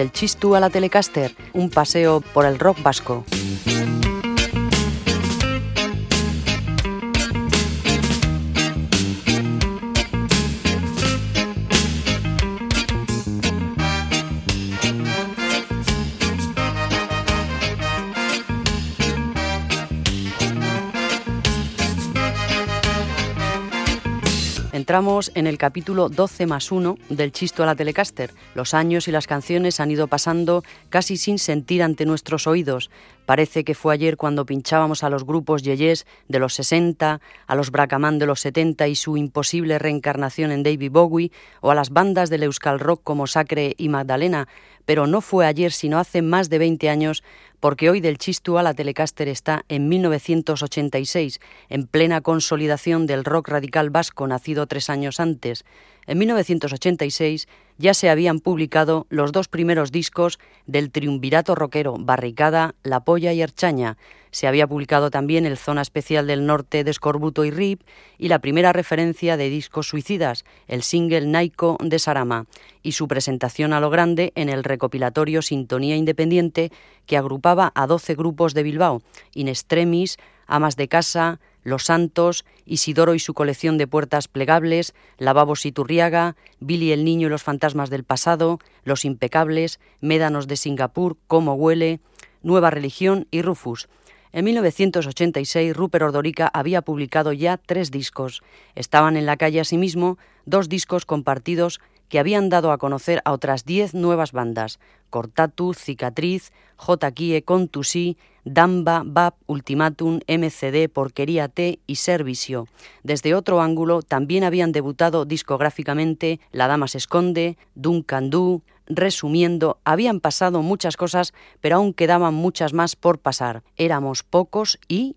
del Chistu a la Telecaster, un paseo por el rock vasco. Entramos en el capítulo 12 más 1 del Chisto a la Telecaster. Los años y las canciones han ido pasando casi sin sentir ante nuestros oídos. Parece que fue ayer cuando pinchábamos a los grupos Yeyes de los 60, a los Bracamán de los 70 y su imposible reencarnación en David Bowie, o a las bandas del Euskal Rock como Sacre y Magdalena, pero no fue ayer sino hace más de 20 años porque hoy del Chistu a la Telecaster está en 1986, en plena consolidación del rock radical vasco nacido tres años antes. En 1986 ya se habían publicado los dos primeros discos del triunvirato rockero Barricada, La Polla y Erchaña. Se había publicado también el Zona Especial del Norte de Escorbuto y Rip y la primera referencia de discos suicidas, el single Naiko de Sarama, y su presentación a lo grande en el recopilatorio Sintonía Independiente que agrupaba a 12 grupos de Bilbao, In Extremis, Amas de Casa, los Santos, Isidoro y su colección de puertas plegables, Lavabos y Turriaga, Billy el Niño y los fantasmas del pasado, Los Impecables, Médanos de Singapur, Cómo huele, Nueva Religión y Rufus. En 1986, Rupert Ordorica había publicado ya tres discos. Estaban en la calle asimismo dos discos compartidos que habían dado a conocer a otras diez nuevas bandas, Cortatu, Cicatriz, J. Kie, Contusí, Damba, BAP, Ultimatum, MCD, Porquería T y Servicio. Desde otro ángulo también habían debutado discográficamente La Dama se esconde, Duncan Du, Resumiendo, habían pasado muchas cosas, pero aún quedaban muchas más por pasar. Éramos pocos y...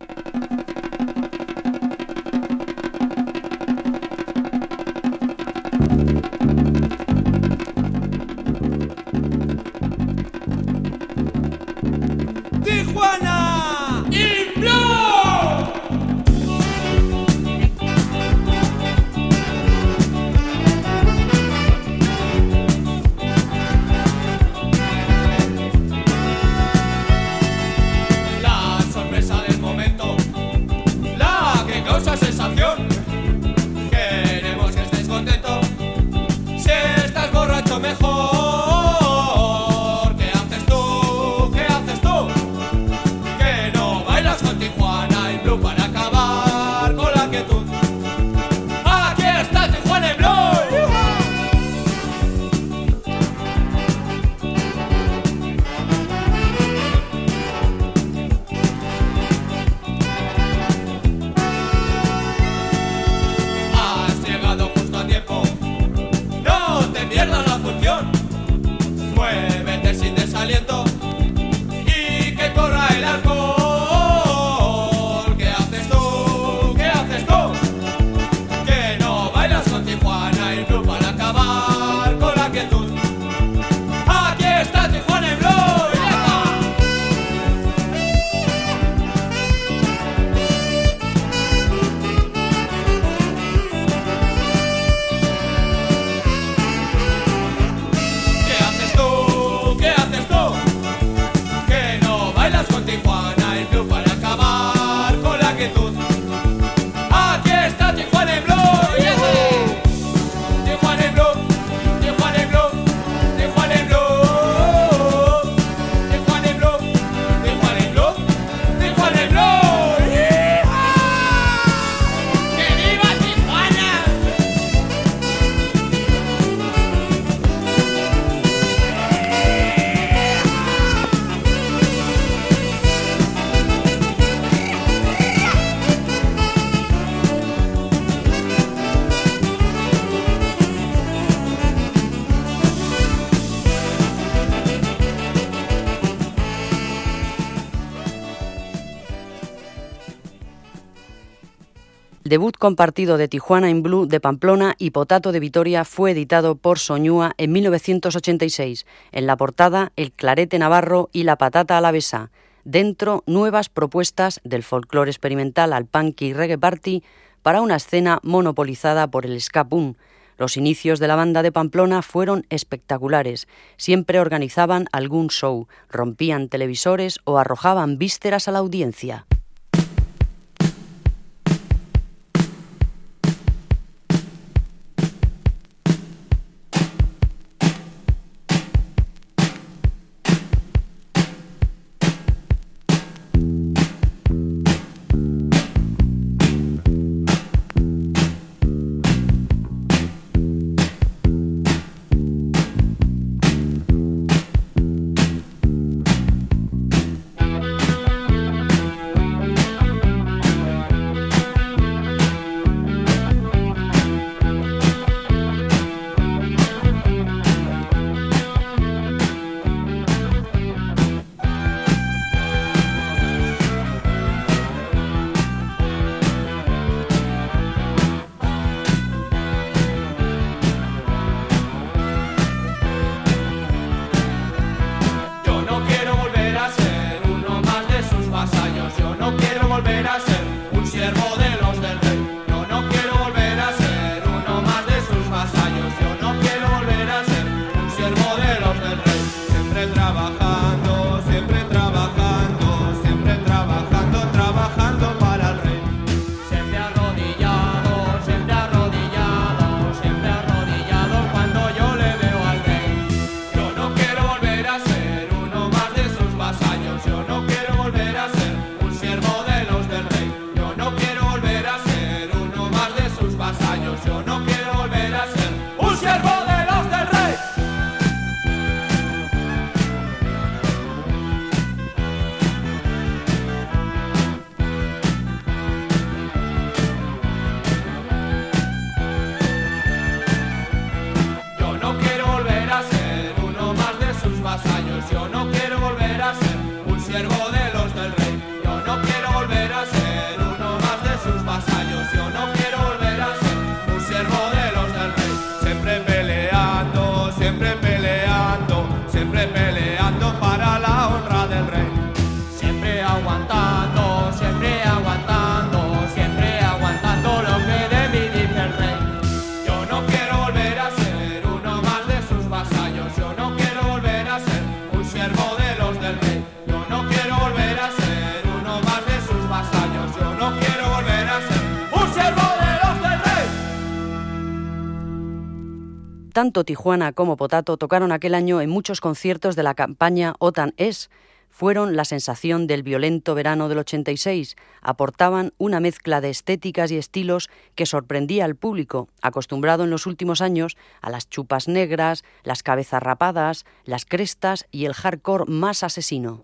debut compartido de Tijuana en Blue de Pamplona y Potato de Vitoria fue editado por Soñúa en 1986. En la portada, el clarete navarro y la patata alavesa. Dentro, nuevas propuestas del folclore experimental al punk y reggae party para una escena monopolizada por el ska Los inicios de la banda de Pamplona fueron espectaculares. Siempre organizaban algún show, rompían televisores o arrojaban vísceras a la audiencia. trabajar. Tanto Tijuana como Potato tocaron aquel año en muchos conciertos de la campaña OTAN es fueron la sensación del violento verano del 86. Aportaban una mezcla de estéticas y estilos que sorprendía al público, acostumbrado en los últimos años a las chupas negras, las cabezas rapadas, las crestas y el hardcore más asesino.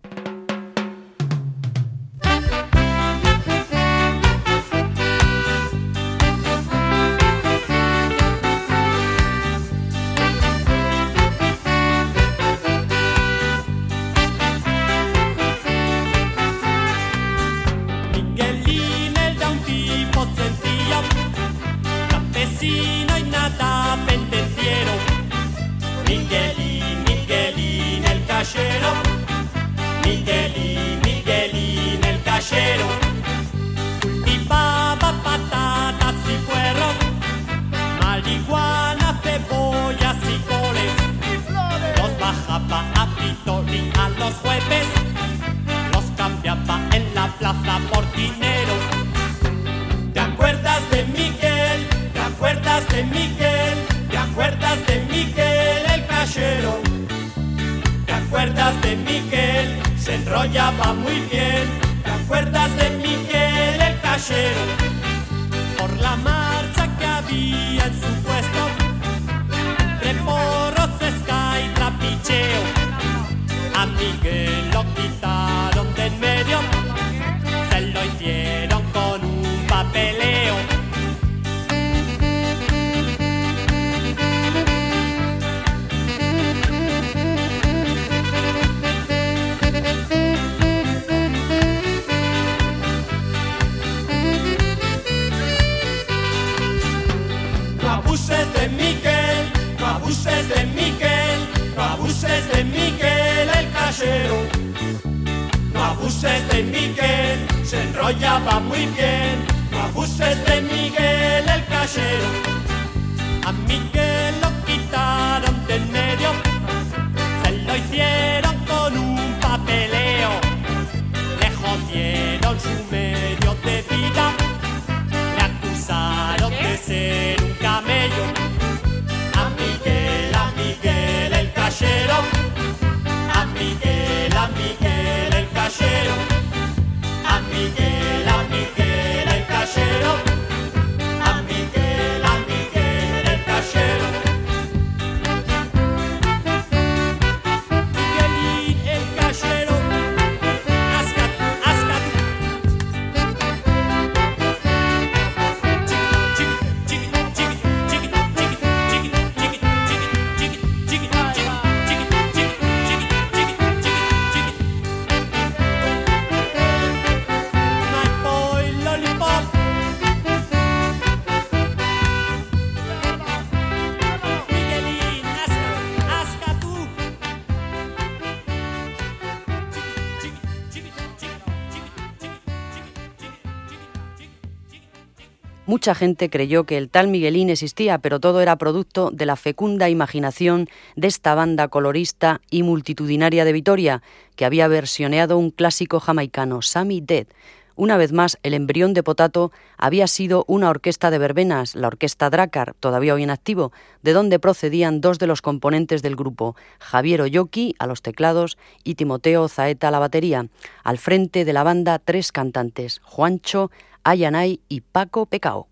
Mucha gente creyó que el tal Miguelín existía, pero todo era producto de la fecunda imaginación de esta banda colorista y multitudinaria de Vitoria, que había versioneado un clásico jamaicano, Sammy Dead. Una vez más, el embrión de Potato había sido una orquesta de verbenas, la orquesta Dracar, todavía hoy en activo, de donde procedían dos de los componentes del grupo, Javier Oyoki a los teclados y Timoteo Zaeta a la batería. Al frente de la banda, tres cantantes, Juancho, Ayanay y Paco Pecao.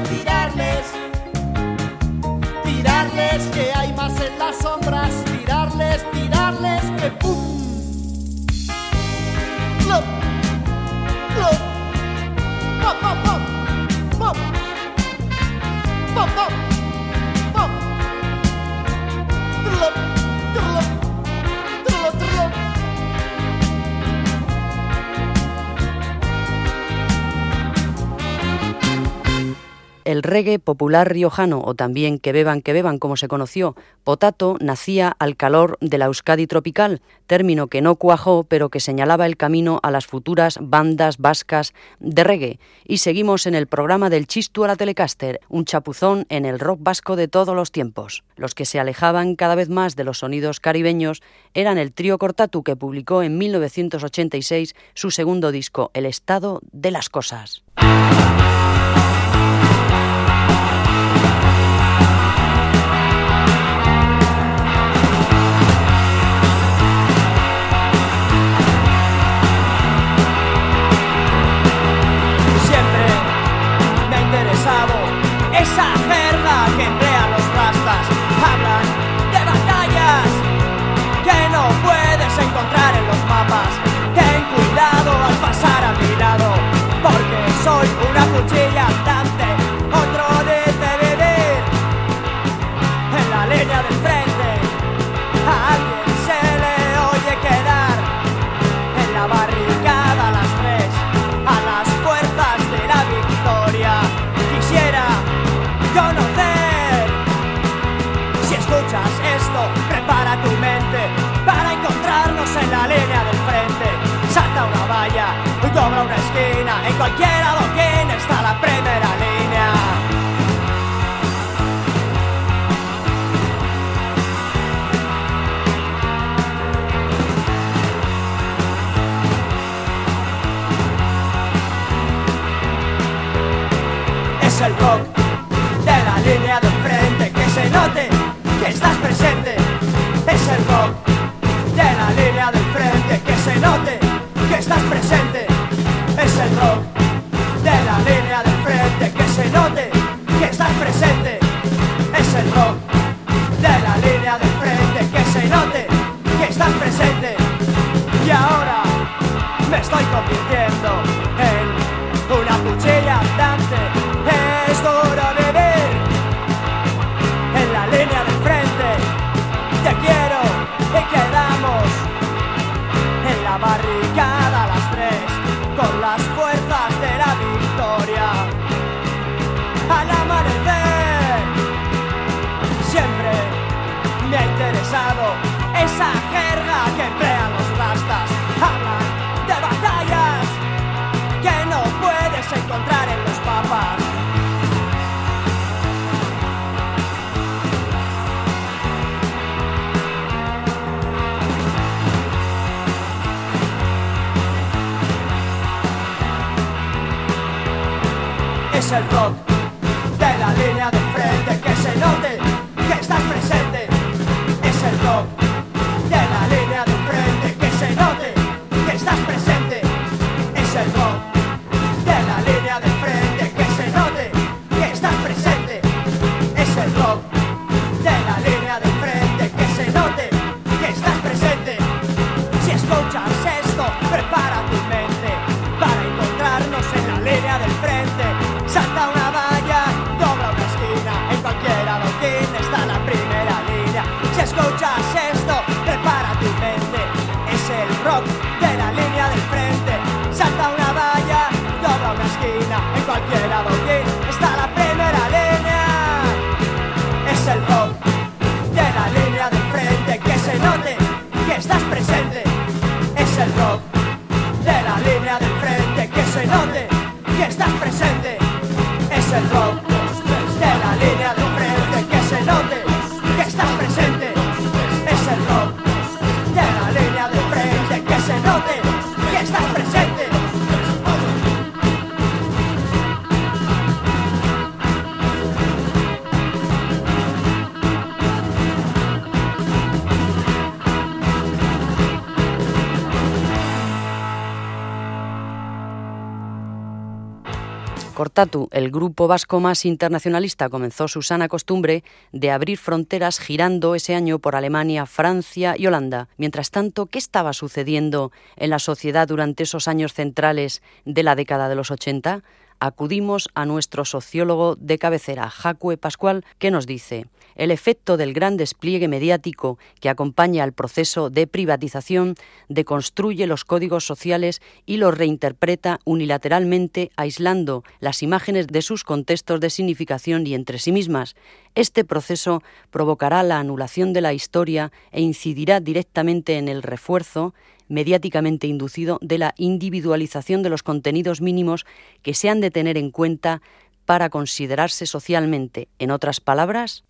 Tirarles, tirarles, tirarles que hay más en las sombras, tirarles, tirarles que pum. El reggae popular riojano, o también que beban, que beban, como se conoció, potato, nacía al calor de la Euskadi tropical, término que no cuajó, pero que señalaba el camino a las futuras bandas vascas de reggae. Y seguimos en el programa del Chistu a la Telecaster, un chapuzón en el rock vasco de todos los tiempos. Los que se alejaban cada vez más de los sonidos caribeños eran el trío Cortatu, que publicó en 1986 su segundo disco, El Estado de las Cosas. cualquiera Cortatu, el grupo vasco más internacionalista, comenzó su sana costumbre de abrir fronteras girando ese año por Alemania, Francia y Holanda. Mientras tanto, ¿qué estaba sucediendo en la sociedad durante esos años centrales de la década de los 80? Acudimos a nuestro sociólogo de cabecera, Jacue Pascual, que nos dice el efecto del gran despliegue mediático que acompaña al proceso de privatización deconstruye los códigos sociales y los reinterpreta unilateralmente, aislando las imágenes de sus contextos de significación y entre sí mismas. Este proceso provocará la anulación de la historia e incidirá directamente en el refuerzo mediáticamente inducido de la individualización de los contenidos mínimos que se han de tener en cuenta para considerarse socialmente. En otras palabras,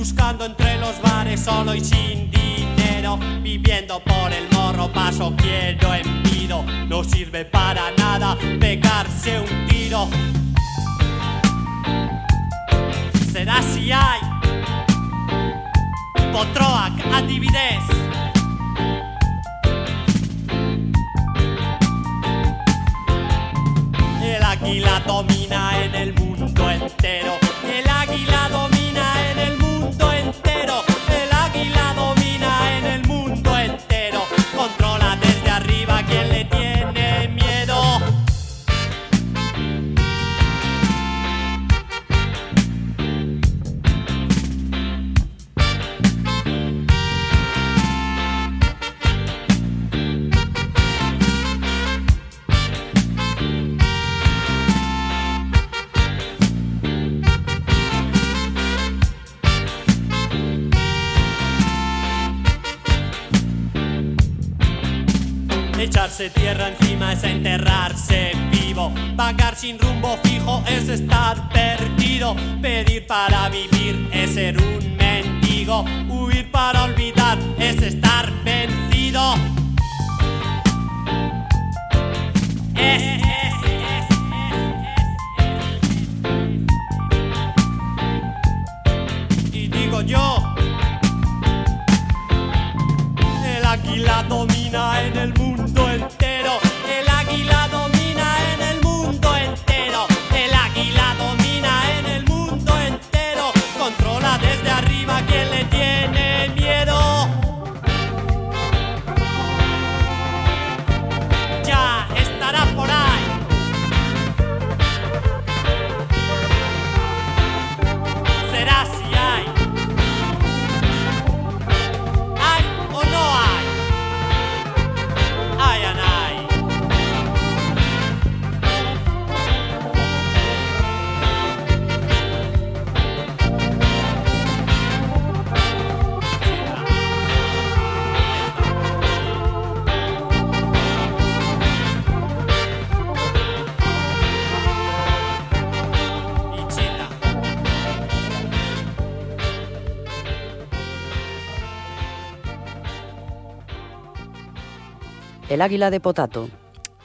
buscando entre los bares solo y sin dinero, viviendo por el morro paso quiero envido, no sirve para nada pegarse un tiro. Será si hay Potroac, Andividez. El águila domina en el mundo entero. El águila domina. Echarse tierra encima es enterrarse vivo. Vagar sin rumbo fijo es estar perdido. Pedir para vivir es ser un mendigo. Huir para olvidar es estar vencido. Y digo yo, el águila domina el águila de Potato.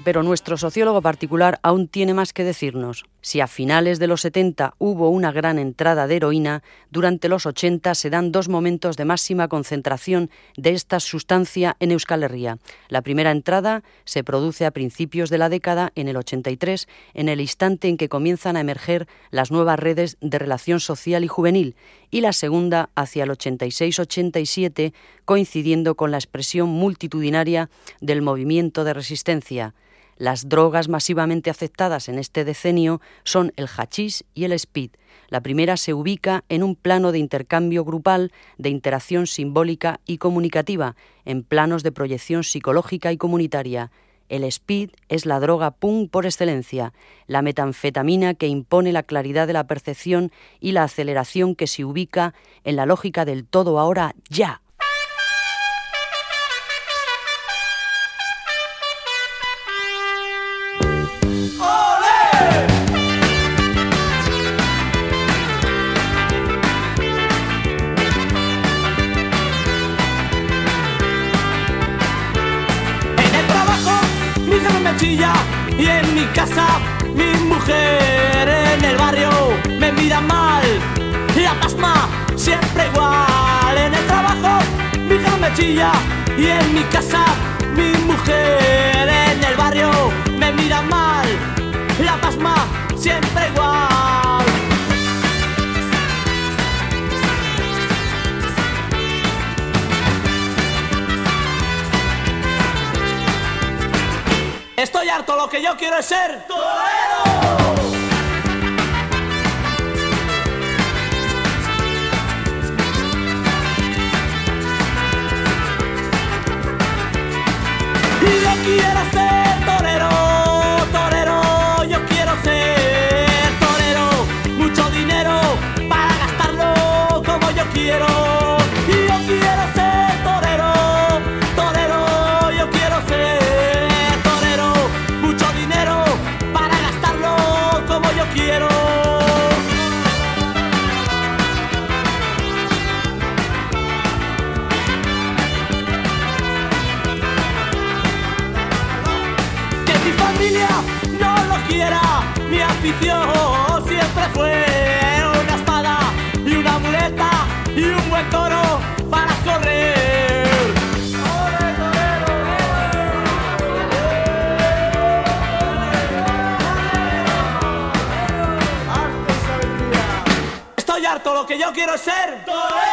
Pero nuestro sociólogo particular aún tiene más que decirnos. Si a finales de los 70 hubo una gran entrada de heroína, durante los 80 se dan dos momentos de máxima concentración de esta sustancia en Euskal Herria. La primera entrada se produce a principios de la década, en el 83, en el instante en que comienzan a emerger las nuevas redes de relación social y juvenil, y la segunda hacia el 86-87, coincidiendo con la expresión multitudinaria del movimiento de resistencia. Las drogas masivamente aceptadas en este decenio son el hachís y el speed. La primera se ubica en un plano de intercambio grupal, de interacción simbólica y comunicativa, en planos de proyección psicológica y comunitaria. El speed es la droga punk por excelencia, la metanfetamina que impone la claridad de la percepción y la aceleración que se ubica en la lógica del todo ahora ya, y en mi casa mi mujer en el barrio me mira mal. La pasma siempre igual. Estoy harto, lo que yo quiero es ser torero. Y yo quiero ser torero, torero, yo quiero ser torero, mucho dinero para gastarlo como yo quiero. Yo quiero ser torero.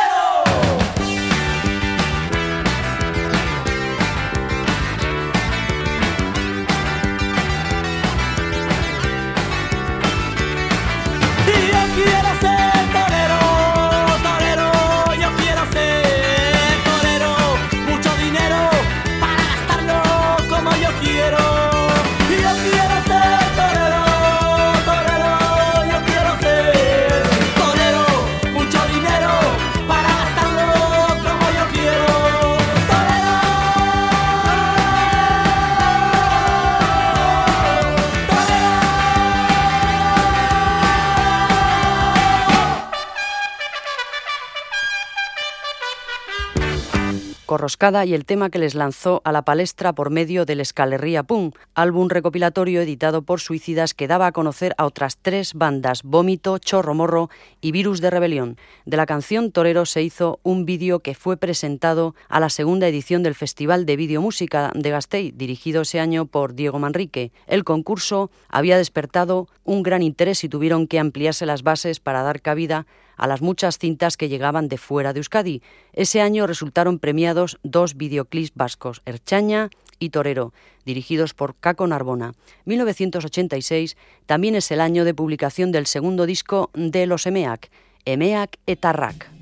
Y el tema que les lanzó a la palestra por medio del Escalerría Punk, álbum recopilatorio editado por Suicidas que daba a conocer a otras tres bandas, Vómito, Chorro Morro y Virus de Rebelión. De la canción Torero se hizo un vídeo que fue presentado a la segunda edición del Festival de Videomúsica de Gasteiz, dirigido ese año por Diego Manrique. El concurso había despertado un gran interés y tuvieron que ampliarse las bases para dar cabida a las muchas cintas que llegaban de fuera de Euskadi. Ese año resultaron premiados dos videoclips vascos, Erchaña y Torero, dirigidos por Caco Narbona. 1986 también es el año de publicación del segundo disco de los EMEAC, EMEAC Etarrak.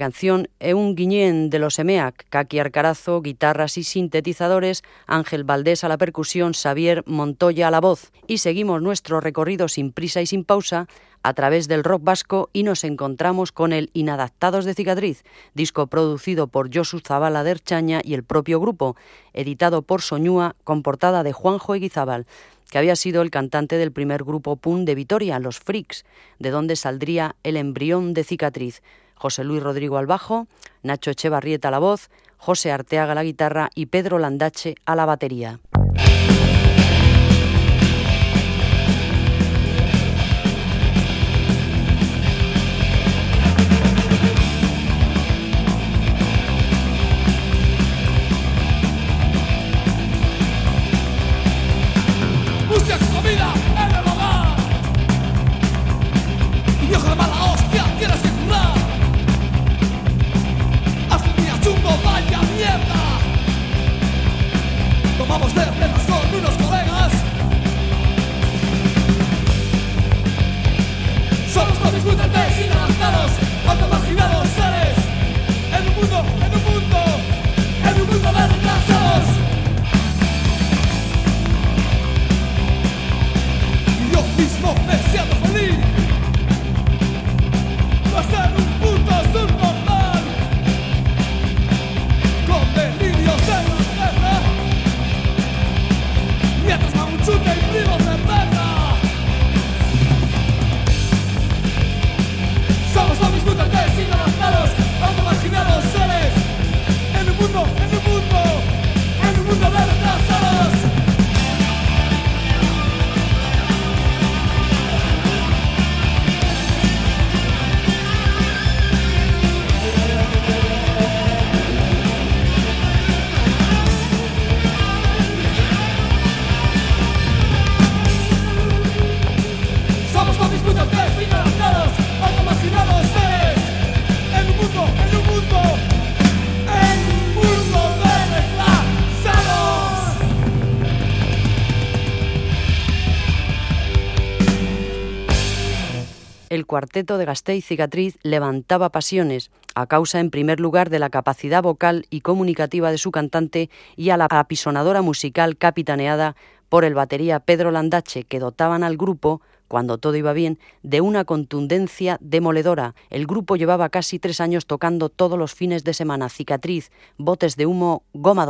La canción es un guiñén de los EMEAC, Kaki Arcarazo, guitarras y sintetizadores, Ángel Valdés a la percusión, Xavier Montoya a la voz. Y seguimos nuestro recorrido sin prisa y sin pausa a través del rock vasco y nos encontramos con el Inadaptados de Cicatriz, disco producido por Josu Zabala de Erchaña y el propio grupo, editado por Soñúa con portada de Juanjo Eguizábal que había sido el cantante del primer grupo punk de Vitoria, Los Freaks, de donde saldría el embrión de Cicatriz, José Luis Rodrigo al bajo, Nacho Echevarrieta a la voz, José Arteaga a la guitarra y Pedro Landache a la batería. Cuarteto de Gasteiz Cicatriz levantaba pasiones, a causa en primer lugar de la capacidad vocal y comunicativa de su cantante y a la apisonadora musical capitaneada por el batería Pedro Landache, que dotaban al grupo, cuando todo iba bien, de una contundencia demoledora. El grupo llevaba casi tres años tocando todos los fines de semana Cicatriz, Botes de Humo, Goma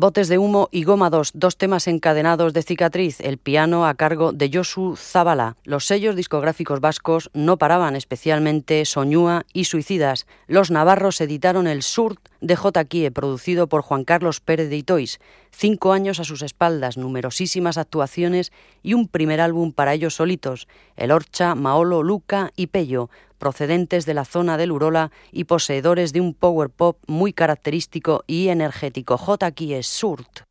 Botes de humo y Goma 2, dos temas encadenados de cicatriz, el piano a cargo de Josu Zabala. Los sellos discográficos vascos no paraban, especialmente Soñúa y Suicidas. Los navarros editaron el Surt de J. Kie, producido por Juan Carlos Pérez de Itois. Cinco años a sus espaldas, numerosísimas actuaciones y un primer álbum para ellos solitos, El Orcha, Maolo, Luca y Pello, procedentes de la zona del Urola y poseedores de un power pop muy característico y energético. J. es Surt.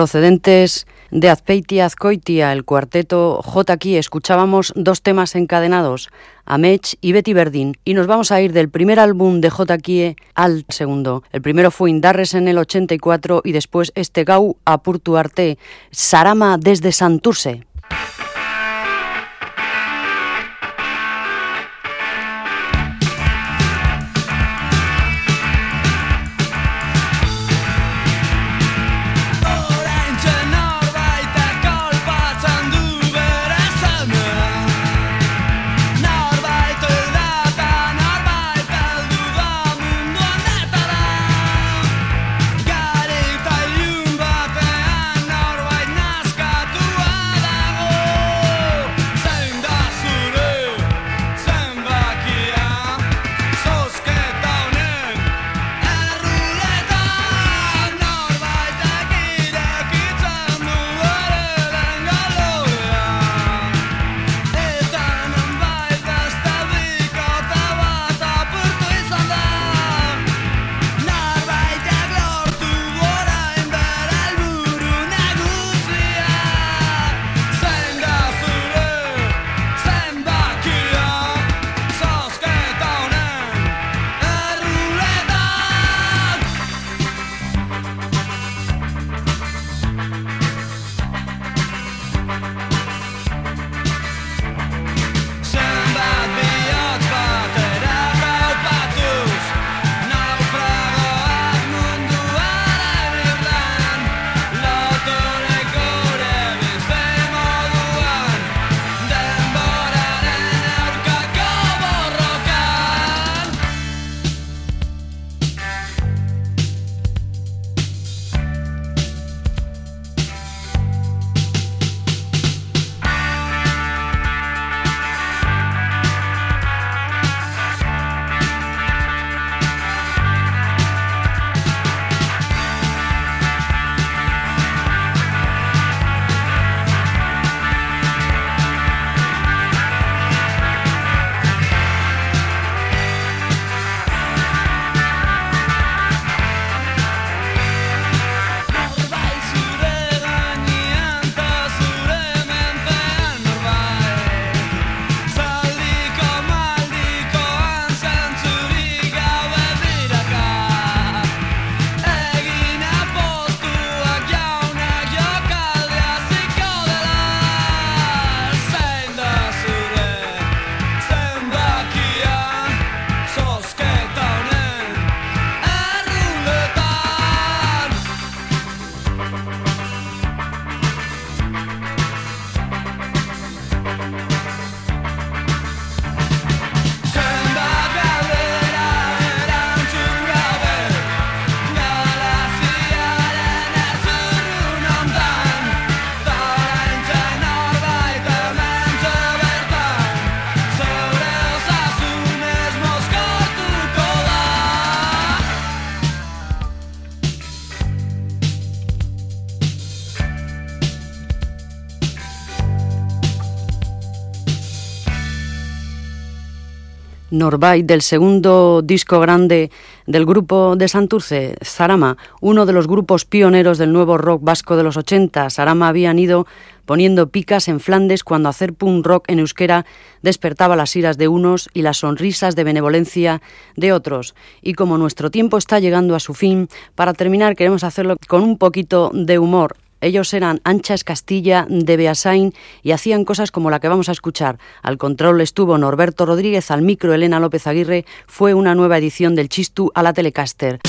Procedentes de Azpeitia Azcoitia, el cuarteto J escuchábamos dos temas encadenados, Amech y Betty Verdín, y nos vamos a ir del primer álbum de J aquí al segundo. El primero fue Indarres en el 84 y después este Gau a Purtuarte, Sarama desde Santurce. Norbait del segundo disco grande del grupo de Santurce, Zarama, uno de los grupos pioneros del nuevo rock vasco de los 80. Zarama habían ido poniendo picas en Flandes cuando hacer punk rock en euskera despertaba las iras de unos y las sonrisas de benevolencia de otros. Y como nuestro tiempo está llegando a su fin, para terminar queremos hacerlo con un poquito de humor. Ellos eran Anchas Castilla de Beasain y hacían cosas como la que vamos a escuchar. Al control estuvo Norberto Rodríguez, al micro Elena López Aguirre. Fue una nueva edición del Chistu a la Telecaster.